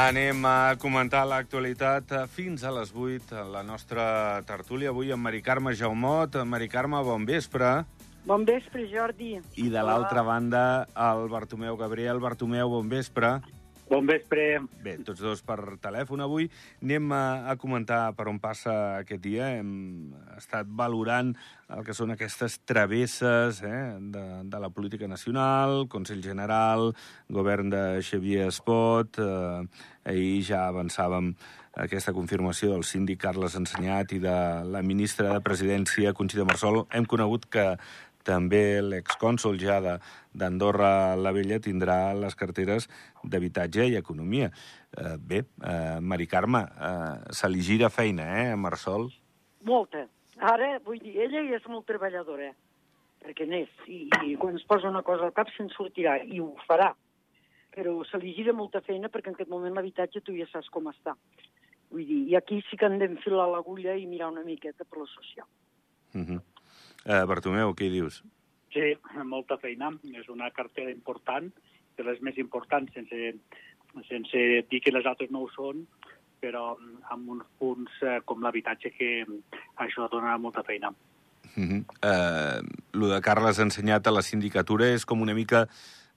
Anem a comentar l'actualitat fins a les 8 a la nostra tertúlia. Avui amb Mari Carme Jaumot. Mari Carme, bon vespre. Bon vespre, Jordi. I de l'altra banda, el Bartomeu Gabriel. Bartomeu, bon vespre. Bon vespre. Bé, tots dos per telèfon avui. Anem a, a comentar per on passa aquest dia. Hem estat valorant el que són aquestes travesses eh, de, de la política nacional, Consell General, govern de Xavier Espot. Eh, ahir ja avançàvem aquesta confirmació del síndic Carles Ensenyat i de la ministra de Presidència, Conxita Marsol. Hem conegut que també l'excònsol ja d'Andorra la Vella tindrà les carteres d'habitatge i economia. Eh, bé, eh, Mari Carme, eh, se li gira feina, eh, a Marsol? Molta. Ara, vull dir, ella ja és molt treballadora, perquè n'és, i, i quan es posa una cosa al cap se'n sortirà, i ho farà. Però se li gira molta feina perquè en aquest moment l'habitatge tu ja saps com està. Vull dir, i aquí sí que hem d'enfilar l'agulla i mirar una miqueta per la social. Uh -huh. Uh, Bartomeu, què hi dius? Sí, molta feina. És una cartera important, de les més importants, sense, sense dir que les altres no ho són, però amb uns punts eh, com l'habitatge que això dona molta feina. Uh -huh. uh, lo de Carles ensenyat a la sindicatura és com una mica,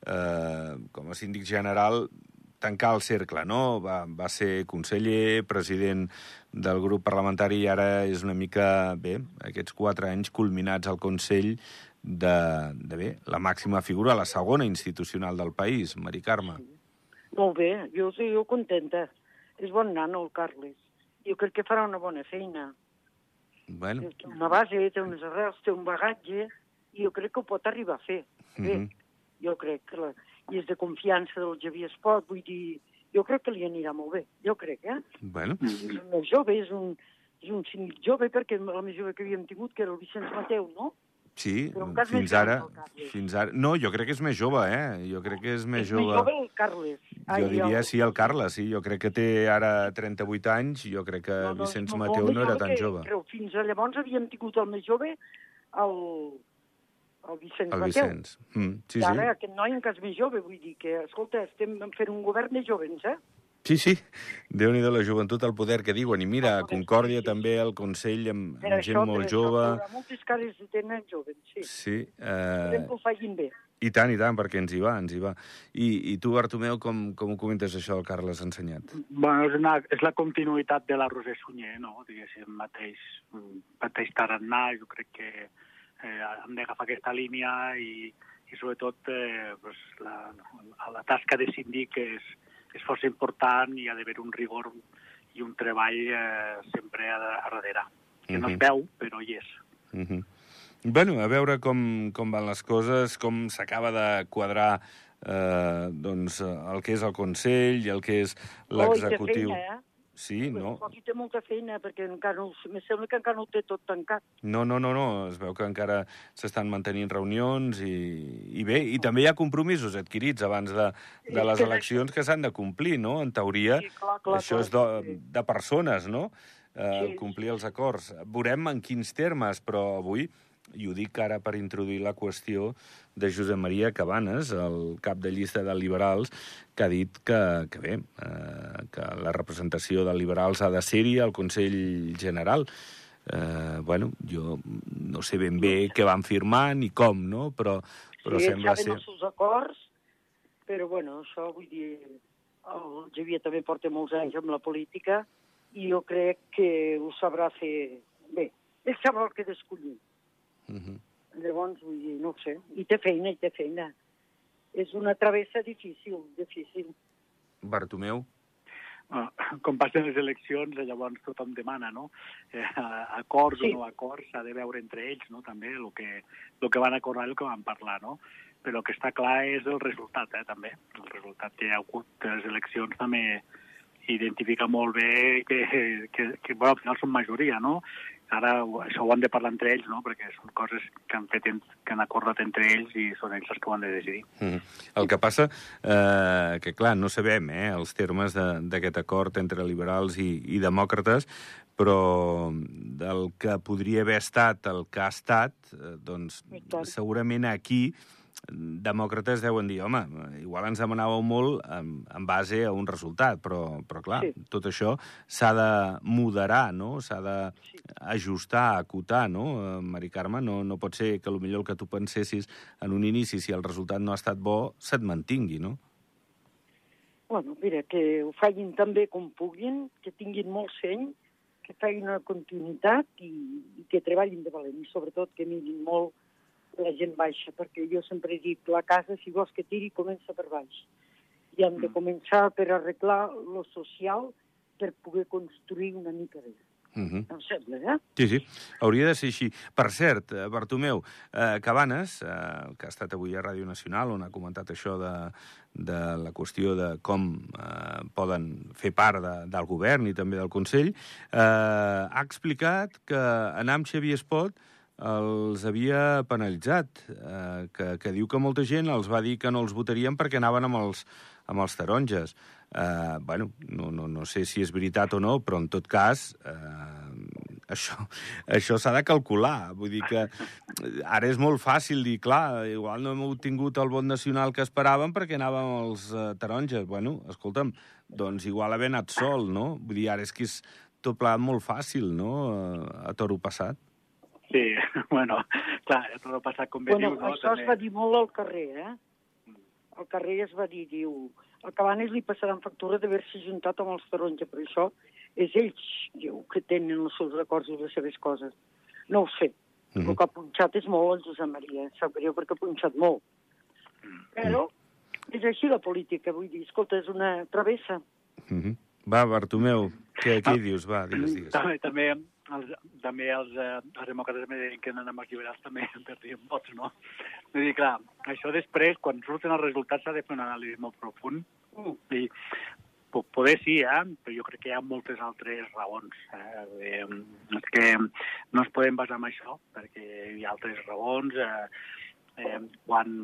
uh, com a síndic general, tancar el cercle, no? Va, va ser conseller, president del grup parlamentari i ara és una mica, bé, aquests quatre anys culminats al Consell de, de bé, la màxima figura, la segona institucional del país, Mari Carme. Sí. Molt bé, jo, jo contenta. És bon nano, el Carles. Jo crec que farà una bona feina. Bueno. Té una base, té unes arrels, té un bagatge, i jo crec que ho pot arribar a fer. Bé, mm -hmm. jo crec que la, i és de confiança del Javier Espot, vull dir, jo crec que li anirà molt bé, jo crec, eh? Bueno. És un més jove, és un, és un cínic jove, perquè el més jove que havíem tingut, que era el Vicenç Mateu, no? Sí, fins ara, fins ara... No, jo crec que és més jove, eh? Jo crec que és més és jove... més jove el Carles. Ai, jo diria el... sí, el Carles, sí. Jo crec que té ara 38 anys, jo crec que no, no, Vicenç no, Mateu no era tan jove. Però fins a llavors havíem tingut el més jove, el, el Vicenç el Mateu. Vicenç. Mm, sí, I ara sí. aquest noi encara és més jove, vull dir que, escolta, estem fent un govern més jovens, eh? Sí, sí. déu nhi la joventut al poder que diuen. I mira, a Concòrdia sí, sí. també, el Consell, amb, amb gent això, molt per jove... Això, moltes cares tenen joves, sí. Sí. Eh... Esperem que ho facin bé. I tant, i tant, perquè ens hi va, ens hi va. I, i tu, Bartomeu, com, com ho comentes això, el Carles Ensenyat? Bueno, és, una, és la continuïtat de la Roser Sunyer, no? Diguéssim, mateix, mateix tarannà, jo crec que eh, hem d'agafar aquesta línia i, i sobretot eh, pues, la, la tasca de síndic és, és força important i ha d'haver un rigor i un treball eh, sempre a, a darrere. Que no es veu, però hi és. Uh -huh. Bueno, a veure com, com van les coses, com s'acaba de quadrar eh, doncs, el que és el Consell i el que és l'executiu. Oh, Sí, no. Però té molta feina, perquè encara no, me sembla que encara no ho té tot tancat. No, no, no, no. es veu que encara s'estan mantenint reunions i, i bé, i també hi ha compromisos adquirits abans de, de les eleccions que s'han de complir, no? En teoria, sí, clar, clar, això és de, de persones, no? Eh, Sí. complir els acords. Veurem en quins termes, però avui, i ho dic ara per introduir la qüestió de Josep Maria Cabanes, el cap de llista de liberals, que ha dit que, que bé, eh, que la representació de liberals ha de ser-hi al Consell General. Eh, bueno, jo no sé ben bé què van firmar ni com, no? Però, però sí, sembla ser... els seus acords, però bueno, això vull dir... El Javier també porta molts anys amb la política i jo crec que ho sabrà fer bé. Ell sabrà el que d'escollir. Uh -huh. Llavors, vull dir, no ho sé. I té feina, i té feina. És una travessa difícil, difícil. Bartomeu? Uh, com passen les eleccions, llavors tothom demana, no? Eh, acords Sí. o no acords, s'ha de veure entre ells, no? També el que, el que van acordar i el que van parlar, no? Però el que està clar és el resultat, eh, també. El resultat que hi ha hagut de les eleccions també identifica molt bé que, que, que bueno, al final són majoria, no? Ara això ho han de parlar entre ells, no? Perquè són coses que han, fet, que han acordat entre ells i són ells els que ho han de decidir. Mm. El que passa, eh, que clar, no sabem eh, els termes de- d'aquest acord entre liberals i, i demòcrates, però del que podria haver estat el que ha estat, eh, doncs segurament aquí demòcrates deuen dir, home, igual ens demanàveu molt en, en base a un resultat, però, però clar, sí. tot això s'ha de moderar, no? S'ha d'ajustar, acotar, no? Eh, Mari Carme, no, no pot ser que millor el que tu pensessis en un inici, si el resultat no ha estat bo, se't mantingui, no? Bueno, mira, que ho facin tan bé com puguin, que tinguin molt seny, que facin una continuïtat i, i que treballin de valent, i sobretot que mirin molt la gent baixa, perquè jo sempre he dit, la casa, si vols que tiri, comença per baix. I hem de mm. començar per arreglar lo social per poder construir una mica bé. Uh -huh. Em sembla, eh? Sí, sí, hauria de ser així. Per cert, eh, Bartomeu, eh, Cabanes, eh, que ha estat avui a Ràdio Nacional, on ha comentat això de, de la qüestió de com eh, poden fer part de, del govern i també del Consell, eh, ha explicat que anar amb Xavier Espot els havia penalitzat, eh, que, que diu que molta gent els va dir que no els votarien perquè anaven amb els, amb els taronges. Eh, bueno, no, no, no sé si és veritat o no, però en tot cas eh, això, això s'ha de calcular. Vull dir que ara és molt fàcil dir, clar, igual no hem obtingut el vot nacional que esperàvem perquè anàvem els eh, taronges. Bueno, escolta'm, doncs igual haver anat sol, no? Vull dir, ara és que és tot plegat molt fàcil, no?, a, a toro passat. Sí, bueno, clar, tot el passat com bé bueno, dius, no? Això també... es va dir molt al carrer, eh? Al carrer es va dir, diu, el Cabanes li passaran factura d'haver-se juntat amb els taronja, però això és ells, diu, que tenen els seus records i les seves coses. No ho sé. Mm -hmm. El que ha punxat és molt el Josep Maria, sap greu perquè ha punxat molt. Però és així la política, vull dir, escolta, és una travessa. Mm -hmm. Va, Bartomeu, què, què ah, dius? Va, digues, digues. També, també els, també els, eh, els demòcrates que anen amb els liberals també perdien vots, no? Vull dir, clar, això després, quan surten els resultats, s'ha de fer un anàlisi molt profund. Mm. I poder sí, eh? però jo crec que hi ha moltes altres raons. Eh? és que no es podem basar en això, perquè hi ha altres raons. Eh, eh, quan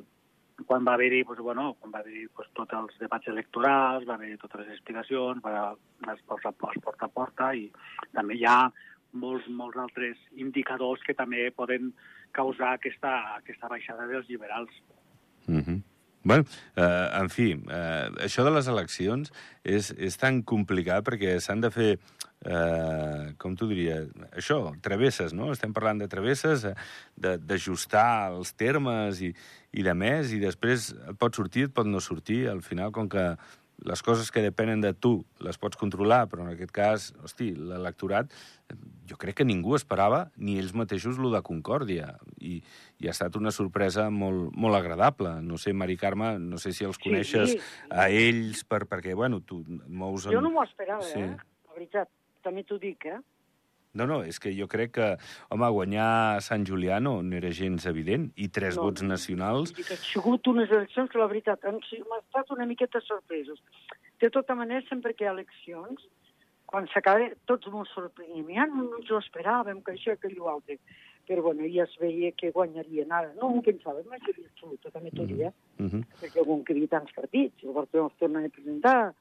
quan va haver-hi pues, bueno, quan va haver pues, tots els debats electorals, va haver totes les explicacions, va es porta, es porta a porta i també hi ha molts, molts altres indicadors que també poden causar aquesta, aquesta baixada dels liberals. Mm -hmm. Bueno, eh, en fi, eh, això de les eleccions és, és tan complicat perquè s'han de fer, eh, com tu diria, això, travesses, no? Estem parlant de travesses, eh, d'ajustar els termes i, i de més, i després et pot sortir, et pot no sortir. Al final, com que les coses que depenen de tu les pots controlar, però en aquest cas, hosti, l'electorat, jo crec que ningú esperava, ni ells mateixos, lo de Concòrdia. I, i ha estat una sorpresa molt, molt agradable. No sé, Mari Carme, no sé si els coneixes sí, sí. a ells, per, perquè, bueno, tu mous... En... Jo no m'ho esperava, sí. eh? La veritat, també t'ho dic, eh? No, no, és que jo crec que, home, guanyar Sant Julià no, no era gens evident, i tres no, vots nacionals... Ha sigut unes eleccions que, la veritat, han, estat una miqueta sorpresos. De tota manera, sempre que hi ha eleccions, quan s'acaba, tots ens sorprenem. Ja no ens ho esperàvem, que això, que allò altre. Però, bueno, ja es veia que guanyarien ara. No m'ho pensava, majoria absoluta, també t'ho diria, mm -hmm. perquè algun que hi havia tants partits, el Bartomeu es torna a presentar,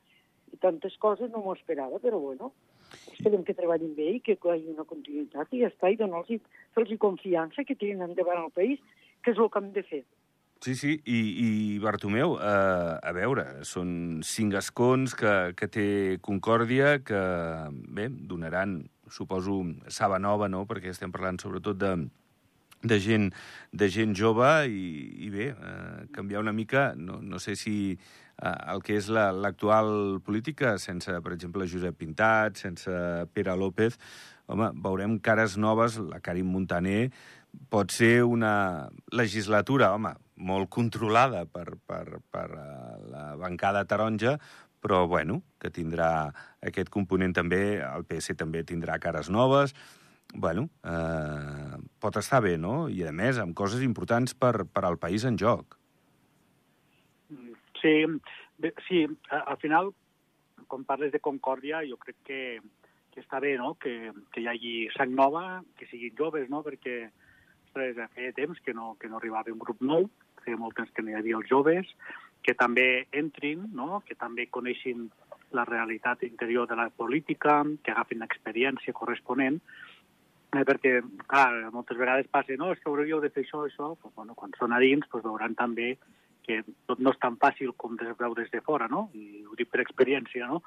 i tantes coses no m'ho esperava, però, bueno, esperem que treballin bé i que hi hagi una continuïtat i ja està, i donar-los fer confiança que tirin endavant el país, que és el que hem de fer. Sí, sí, i, i Bartomeu, eh, a veure, són cinc escons que, que té Concòrdia, que, bé, donaran, suposo, saba nova, no?, perquè estem parlant sobretot de, de gent, de gent jove i, i bé, eh, canviar una mica, no, no sé si el que és l'actual la, política, sense, per exemple, Josep Pintat, sense Pere López, home, veurem cares noves, la Karim Montaner, pot ser una legislatura, home, molt controlada per, per, per uh, la bancada taronja, però, bueno, que tindrà aquest component també, el PS també tindrà cares noves, bueno, eh, pot estar bé, no? I, a més, amb coses importants per, per al país en joc. Sí, bé, sí, al final, quan parles de concòrdia, jo crec que, que està bé, no?, que, que hi hagi sang nova, que siguin joves, no?, perquè ostres, feia temps que no, que no arribava un grup nou, feia molt temps que no hi havia els joves, que també entrin, no?, que també coneixin la realitat interior de la política, que agafin l'experiència corresponent, eh, perquè, clar, moltes vegades passa, no, és que hauríeu de fer això, això, pues, bueno, quan són a dins, pues, veuran també que tot no és tan fàcil com es veu des de fora, no? I ho dic per experiència, no?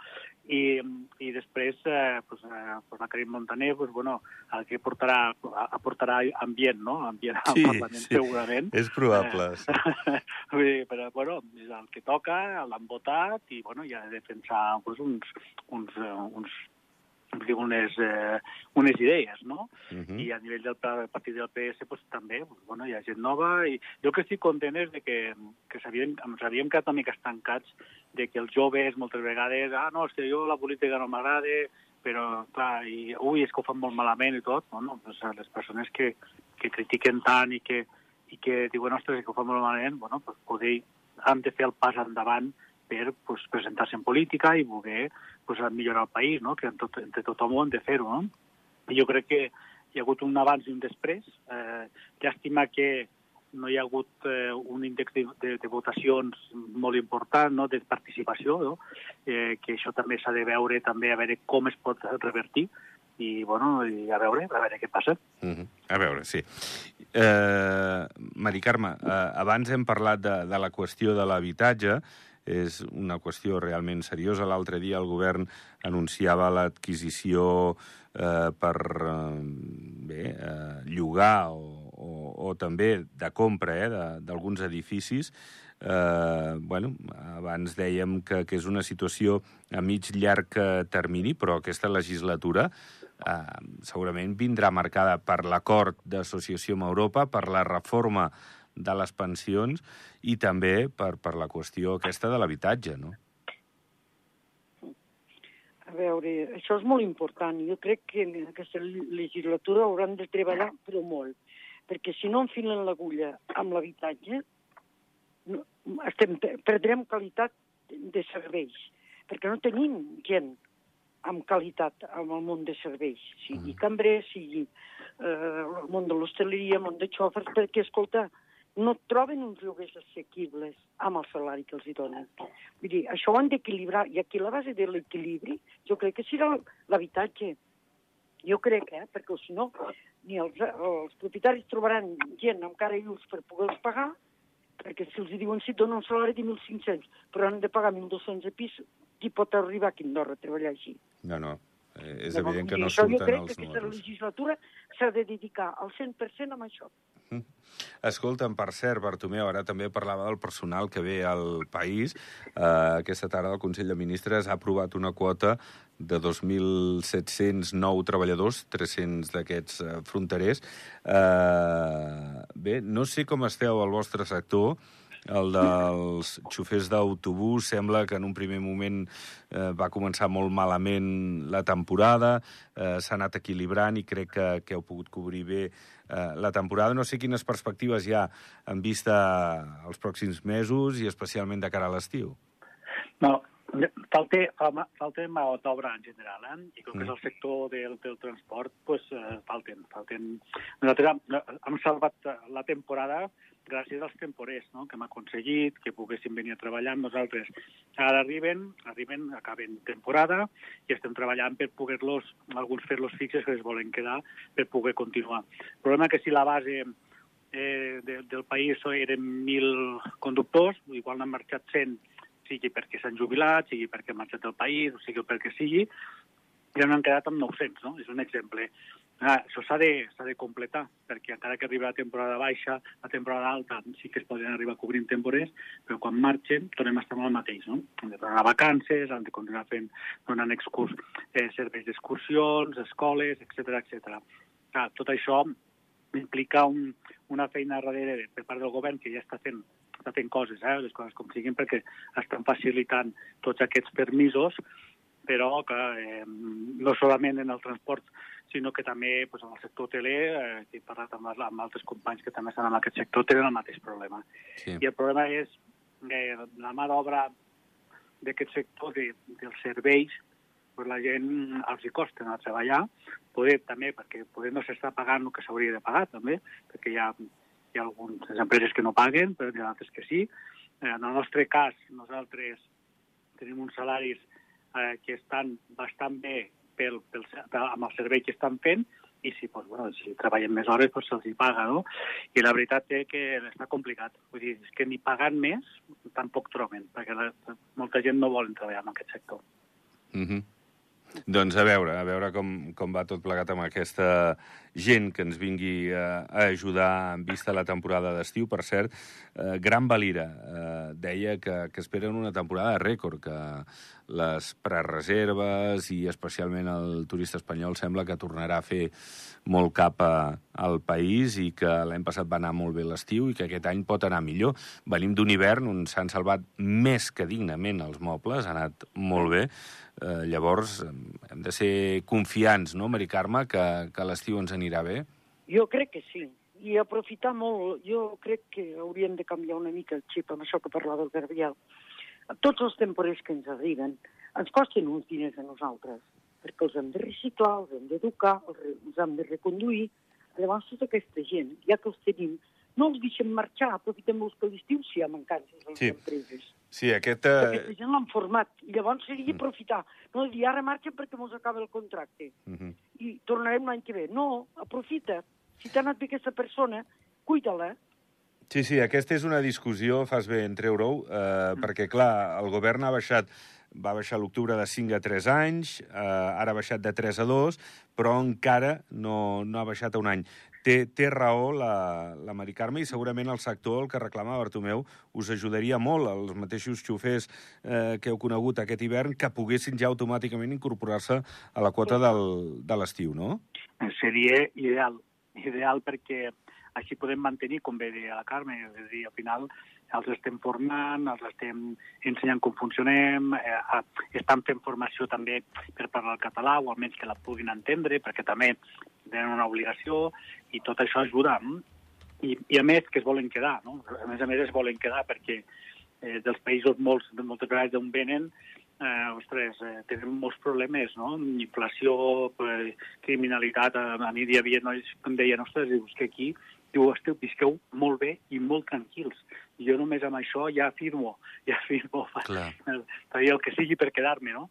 I, i després, eh, pues, eh, pues la Karim Montaner, pues, bueno, el que portarà, aportarà ambient, no? Ambient al Sí, Parlament, sí. segurament. És probable, sí. Vull dir, però, bueno, és el que toca, l'han votat i, bueno, ja de defensar pues, uns, uns, eh, uns, unes, eh, unes idees, no? Mhm. I a nivell del pa- partit del PS pues, també pues, bueno, hi ha gent nova i jo que estic content és de que, que s'havien- ens havíem quedat una mica estancats de que els joves moltes vegades, ah, no, és que jo la política no m'agrada, però, clar, i, ui, és que ho fan molt malament i tot, no, no, doncs, les persones que, que critiquen tant i que, i que diuen, ostres, és que ho fan molt malament, bueno, pues, poder, han de fer el pas endavant per pues, presentar-se en política i voler pues, millorar el país, no? que tot, entre tothom ho han de fer-ho. No? I jo crec que hi ha hagut un abans i un després. Eh, llàstima que no hi ha hagut eh, un índex de, de, de votacions molt important, no? de participació, no? eh, que això també s'ha de veure, també a veure com es pot revertir, i, bueno, i a veure, a veure què passa. Mhm. A veure, sí. Eh, Mari Carme, eh, abans hem parlat de, de la qüestió de l'habitatge, és una qüestió realment seriosa. L'altre dia el govern anunciava l'adquisició eh, per eh, bé, eh, llogar o, o, o també de compra eh, d'alguns edificis. Eh, bueno, abans dèiem que, que és una situació a mig llarg eh, termini, però aquesta legislatura eh, segurament vindrà marcada per l'acord d'associació amb Europa, per la reforma de les pensions i també per, per la qüestió aquesta de l'habitatge, no? A veure, això és molt important. Jo crec que en aquesta legislatura hauran de treballar, però molt. Perquè si no enfilen l'agulla amb l'habitatge, no, estem, perdrem qualitat de serveis. Perquè no tenim gent amb qualitat en el món de serveis, sigui cambrer, sigui eh, el món de l'hostaleria, el món de xòfers, perquè, escolta, no troben uns lloguers assequibles amb el salari que els hi donen. Vull dir, això ho han d'equilibrar, i aquí la base de l'equilibri jo crec que serà l'habitatge. Jo crec, eh? perquè si no, ni els, els propietaris trobaran gent amb cara i ulls per poder-los pagar, perquè si els diuen si et donen un salari de 1.500, però han de pagar 1.200 a pis, qui pot arribar a Andorra a treballar així? No, no. Eh, és Llavors, evident que vull dir, no això jo surten crec els que aquesta números. legislatura s'ha de dedicar al 100% a això. Escolta'm, per cert, Bartomeu, ara també parlava del personal que ve al país. Eh, aquesta tarda el Consell de Ministres ha aprovat una quota de 2.709 treballadors, 300 d'aquests eh, fronterers. Eh, bé, no sé com esteu al vostre sector, el dels xofers d'autobús sembla que en un primer moment eh, va començar molt malament la temporada, eh, s'ha anat equilibrant i crec que, que heu pogut cobrir bé eh, la temporada. No sé quines perspectives hi ha en vista als pròxims mesos i especialment de cara a l'estiu. No, falta, fa- falta mà d'obra en general, eh? i com que és Mm. el sector del, del transport, pues, eh, falten, falten... Nosaltres hem, hem salvat la temporada gràcies als temporers no? que hem aconseguit, que poguessin venir a treballar amb nosaltres. Ara arriben, arriben, acaben temporada i estem treballant per poder-los, alguns fer-los fixes que es volen quedar per poder continuar. El problema és que si la base eh, de, del país eren 1.000 conductors, igual n'han marxat 100, sigui perquè s'han jubilat, sigui perquè han marxat del país, o sigui perquè sigui, ja n'han quedat amb 900, no? És un exemple. Ah, això s'ha de, de completar, perquè encara que arribi la temporada baixa, la temporada alta, sí que es poden arribar cobrint temporers, però quan marxen tornem a estar amb el mateix, no? Han de tornar a vacances, han de continuar fent, donant excurs, eh, serveis d'excursions, escoles, etc etc. Clar, tot això implica un, una feina darrere per part del govern que ja està fent està fent coses, eh, les coses com siguin, perquè estan facilitant tots aquests permisos, però que eh, no solament en el transport, sinó que també pues, en el sector hoteler, eh, que he parlat amb, amb altres companys que també estan en aquest sector, tenen el mateix problema. Sí. I el problema és que la mà d'obra d'aquest sector de, dels serveis, pues la gent els hi costa anar a treballar, poder també, perquè poder no s'està pagant el que s'hauria de pagar també, perquè hi ha, hi ha algunes empreses que no paguen, però hi ha altres que sí. Eh, en el nostre cas, nosaltres tenim uns salaris eh, que estan bastant bé pel, pel, amb el servei que estan fent i si, doncs, bueno, si treballen més hores doncs se'ls paga, no? I la veritat és que està complicat. Vull dir, és que ni pagant més tampoc troben, perquè la, molta gent no vol treballar en aquest sector. Mm -hmm. Doncs a veure, a veure com, com va tot plegat amb aquesta gent que ens vingui a, a ajudar en vista la temporada d'estiu. Per cert, eh, Gran Valira eh, deia que, que esperen una temporada de rècord, que les prereserves i especialment el turista espanyol sembla que tornarà a fer molt cap a, al país i que l'any passat va anar molt bé l'estiu i que aquest any pot anar millor. Venim d'un hivern on s'han salvat més que dignament els mobles, ha anat molt bé, Eh, llavors, hem de ser confiants, no, Mari Carme, que, que l'estiu ens anirà bé? Jo crec que sí. I aprofitar molt, jo crec que hauríem de canviar una mica el xip amb això que parlava el Garbiel. Tots els temporers que ens arriben ens costen uns diners a nosaltres, perquè els hem de reciclar, els hem d'educar, els hem de reconduir. Llavors, tota aquesta gent, ja que els tenim, no els deixem marxar, aprofitem-los que l'estiu si hi ha mancances a les Sí. empreses. Sí, aquest... Eh... Aquesta gent l'han format, llavors seria aprofitar. No dir, ara marxen perquè mos acaba el contracte, Uh -huh. I tornarem l'any que ve. No, aprofita. Si t'ha anat bé aquesta persona, cuida-la. Sí, sí, aquesta és una discussió, fas bé en treure-ho, eh, perquè, clar, el govern ha baixat va baixar l'octubre de 5 a 3 anys, eh, ara ha baixat de 3 a 2, però encara no, no ha baixat a un any. Té, té raó la, la Mari Carme i segurament el sector, el que reclama Bartomeu, us ajudaria molt, els mateixos xofers eh, que heu conegut aquest hivern, que poguessin ja automàticament incorporar-se a la quota del, de l'estiu, no? Seria ideal, ideal perquè així podem mantenir, com bé deia la Carme, és a dir, al final els estem formant, els estem ensenyant com funcionem, eh, estan fent formació també per parlar el català, o almenys que la puguin entendre, perquè també tenen una obligació, i tot això ajuda. I, i a més, que es volen quedar, no? A més a més, es volen quedar perquè eh, dels països molts, de moltes vegades d'on venen, eh, ostres, eh, tenen molts problemes, no? Inflació, eh, criminalitat, a, a mi hi havia nois que em deien, ostres, dius que aquí diu, esteu, visqueu molt bé i molt tranquils. I jo només amb això ja afirmo, ja afirmo, Clar. faria el que sigui per quedar-me, no?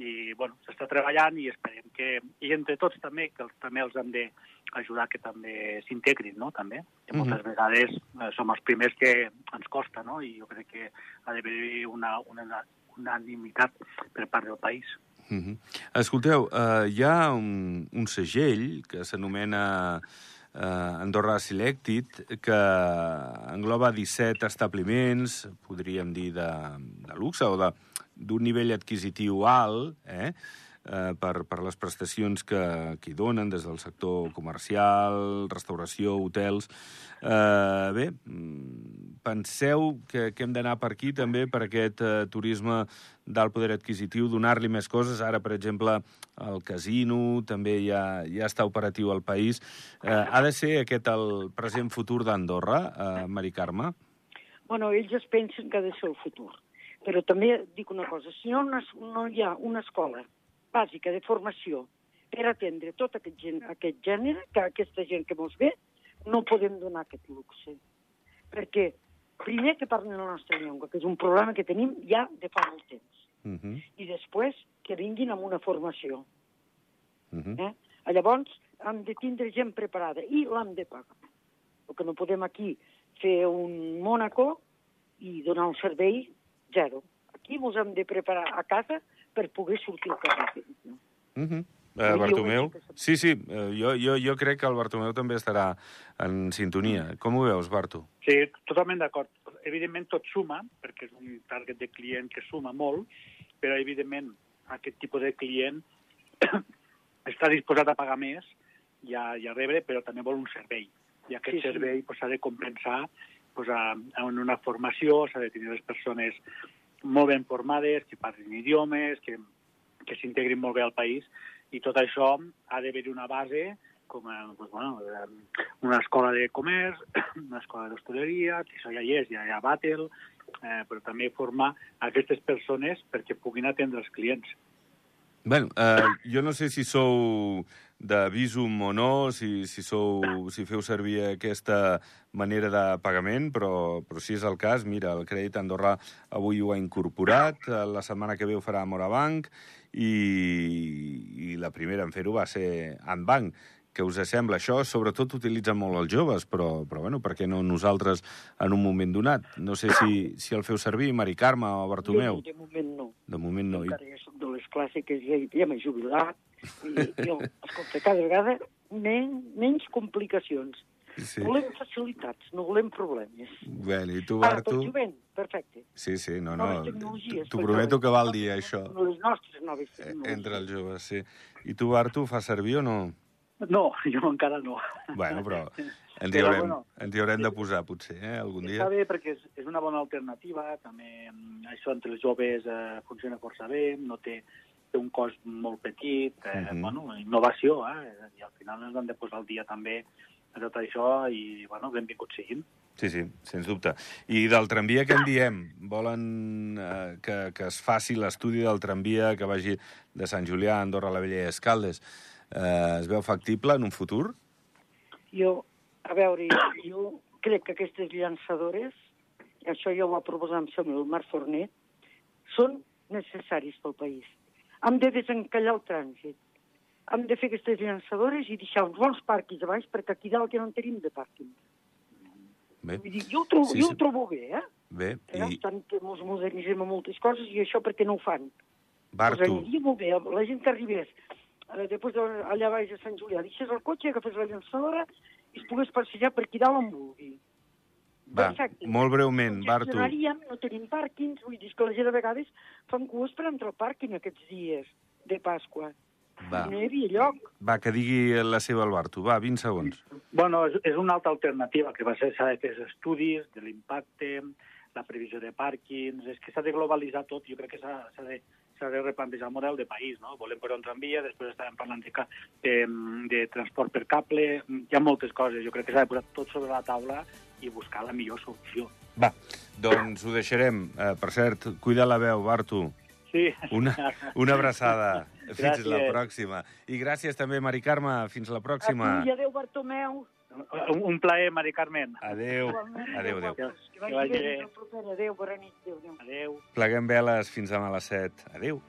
I, bueno, s'està treballant i esperem que, i entre tots també, que els, també els hem d'ajudar que també s'integrin, no?, també. Que moltes Mhm. vegades eh, som els primers que ens costa, no?, i jo crec que ha d'haver una, una unanimitat per part del país. Uh -huh. Escolteu, uh, hi ha un, un segell que s'anomena uh, Andorra Selected, que engloba 17 establiments, podríem dir, de, de luxe o d'un nivell adquisitiu alt, eh? Eh, per, per les prestacions que, que hi donen des del sector comercial, restauració, hotels. Eh, bé, mm, penseu que, que hem d'anar per aquí també, per aquest eh, turisme d'alt poder adquisitiu, donar-li més coses. Ara, per exemple, el casino també ja, ja està operatiu al país. Eh, ha de ser aquest el present futur d'Andorra, eh, Mari Carme? Bueno, ells es pensen que ha de ser el futur. Però també dic una cosa, si no, no, no hi ha una escola bàsica de formació per atendre tot aquest, gen, aquest gènere, que aquesta gent que mos ve, no podem donar aquest luxe. Perquè, primer, que parlen la nostra llengua, que és un problema que tenim ja de fa molt temps. Uh -huh. I després, que vinguin amb una formació. Uh -huh. Eh? Llavors, hem de tindre gent preparada i l'hem de pagar. El que no podem aquí fer un Mónaco i donar un servei zero. Aquí ens hem de preparar a casa per poder sortir al carrer. No? Uh -huh. Vull Uh, dir, Bartomeu? Sí, sí, uh, jo, jo, jo crec que el Bartomeu també estarà en sintonia. Com ho veus, Barto? Sí, totalment d'acord. Evidentment tot suma, perquè és un target de client que suma molt, però evidentment aquest tipus de client està disposat a pagar més i a, i a rebre, però també vol un servei. I aquest Sí, sí. servei pues, s'ha de compensar pues, a, en una formació, s'ha de tenir les persones molt ben formades, que parlin idiomes, que, que s'integrin molt bé al país, i tot això ha d'haver una base com a, pues, bueno, eh, una escola de comerç, una escola d'hostaleria, que això ja hi és, ja hi ha Battle, eh, però també formar aquestes persones perquè puguin atendre els clients. Bueno, eh, jo no sé si sou de Visum o no, si, si, sou, si feu servir aquesta manera de pagament, però, però si és el cas, mira, el Crèdit Andorrà avui ho ha incorporat, eh, la setmana que ve ho farà Morabanc, i, i la primera en fer-ho va ser Anbank, que què us sembla. Això sobretot utilitzen molt els joves, però, però bueno, per què no nosaltres en un moment donat? No sé si, si el feu servir, Mari Carme o Bartomeu. Jo, de moment no. De moment no. Encara ja soc de les clàssiques, ja, ja m'he jubilat. I, jo, escolta, cada vegada men, menys complicacions. sí. Volem facilitats, no volem problemes. Bueno, I tu, Ara, Bartu? jovent, perfecte. Sí, sí, no, no. T'ho prometo que val dir això. Les nostres noves eh, tecnologies. Entre els joves, sí. I tu, Bartu, fa servir o no? No, jo encara no. Bueno, però ens hi haurem, bueno, ens hi haurem de posar, potser, eh, algun dia. Està bé perquè és, és una bona alternativa, també mm, això entre els joves eh, funciona força bé, no té, té un cost molt petit, eh, Mhm. bueno, innovació, eh, i al final ens han de posar al dia també de tot això i, bueno, benvinguts siguin. Sí, sí, sens dubte. I del tramvia què en diem? Volen eh, que, que es faci l'estudi del tramvia que vagi de Sant Julià a Andorra la Vella i Escaldes. Eh, es veu factible en un futur? Jo, a veure, jo crec que aquestes llançadores, això ja ho va proposar amb Samuel Marc Fornet, són necessaris pel país. Hem de desencallar el trànsit. Hem de fer aquestes llançadores i deixar uns bons pàrquings a baix, perquè aquí dalt ja no en tenim de pàrquing. Bé, Vull dir, jo ho trobo, Sí, sí, jo ho trobo bé, eh? bé. I... I Tant que ens modernitzem en moltes coses i això perquè no ho fan. Pues Bartu, aniria molt bé, la gent que arribés eh, després de, allà baix a Sant Julià, deixés el cotxe, agafés la llançadora i es pogués passejar per aquí dalt on vulgui. Va, Perfecte. molt breument, Bartu. No tenim pàrquings, vull dir que la gent a vegades fan cues per entrar al pàrquing aquests dies de Pasqua. Va, no hi havia lloc. va, que digui la seva el Bartu. Va, 20 segons. Bueno, és, és una altra alternativa que va ser s'ha de fer estudis de l'impacte, la previsió de pàrquings, és que s'ha de globalitzar tot, jo crec que s'ha s'ha de, s'ha de replantejar el model de país, no? Volem posar un tramvia, després estàvem parlant de, de, de transport per cable, hi ha moltes coses, jo crec que s'ha de posar tot sobre la taula i buscar la millor solució. Va, doncs ho deixarem. Eh, per cert, cuida la veu, Bartu. Sí. Una, una abraçada. Fins Gràcies. la pròxima. I gràcies també, Mari Carme. Fins la A pròxima. tu i adéu, Bartomeu. Un, un plaer, Mari Carmen. Adéu. Adéu, adéu. Que vagi bé. Adéu, bona nit. Adéu, adéu. Adéu. Pleguem veles fins demà a les 7. Adéu.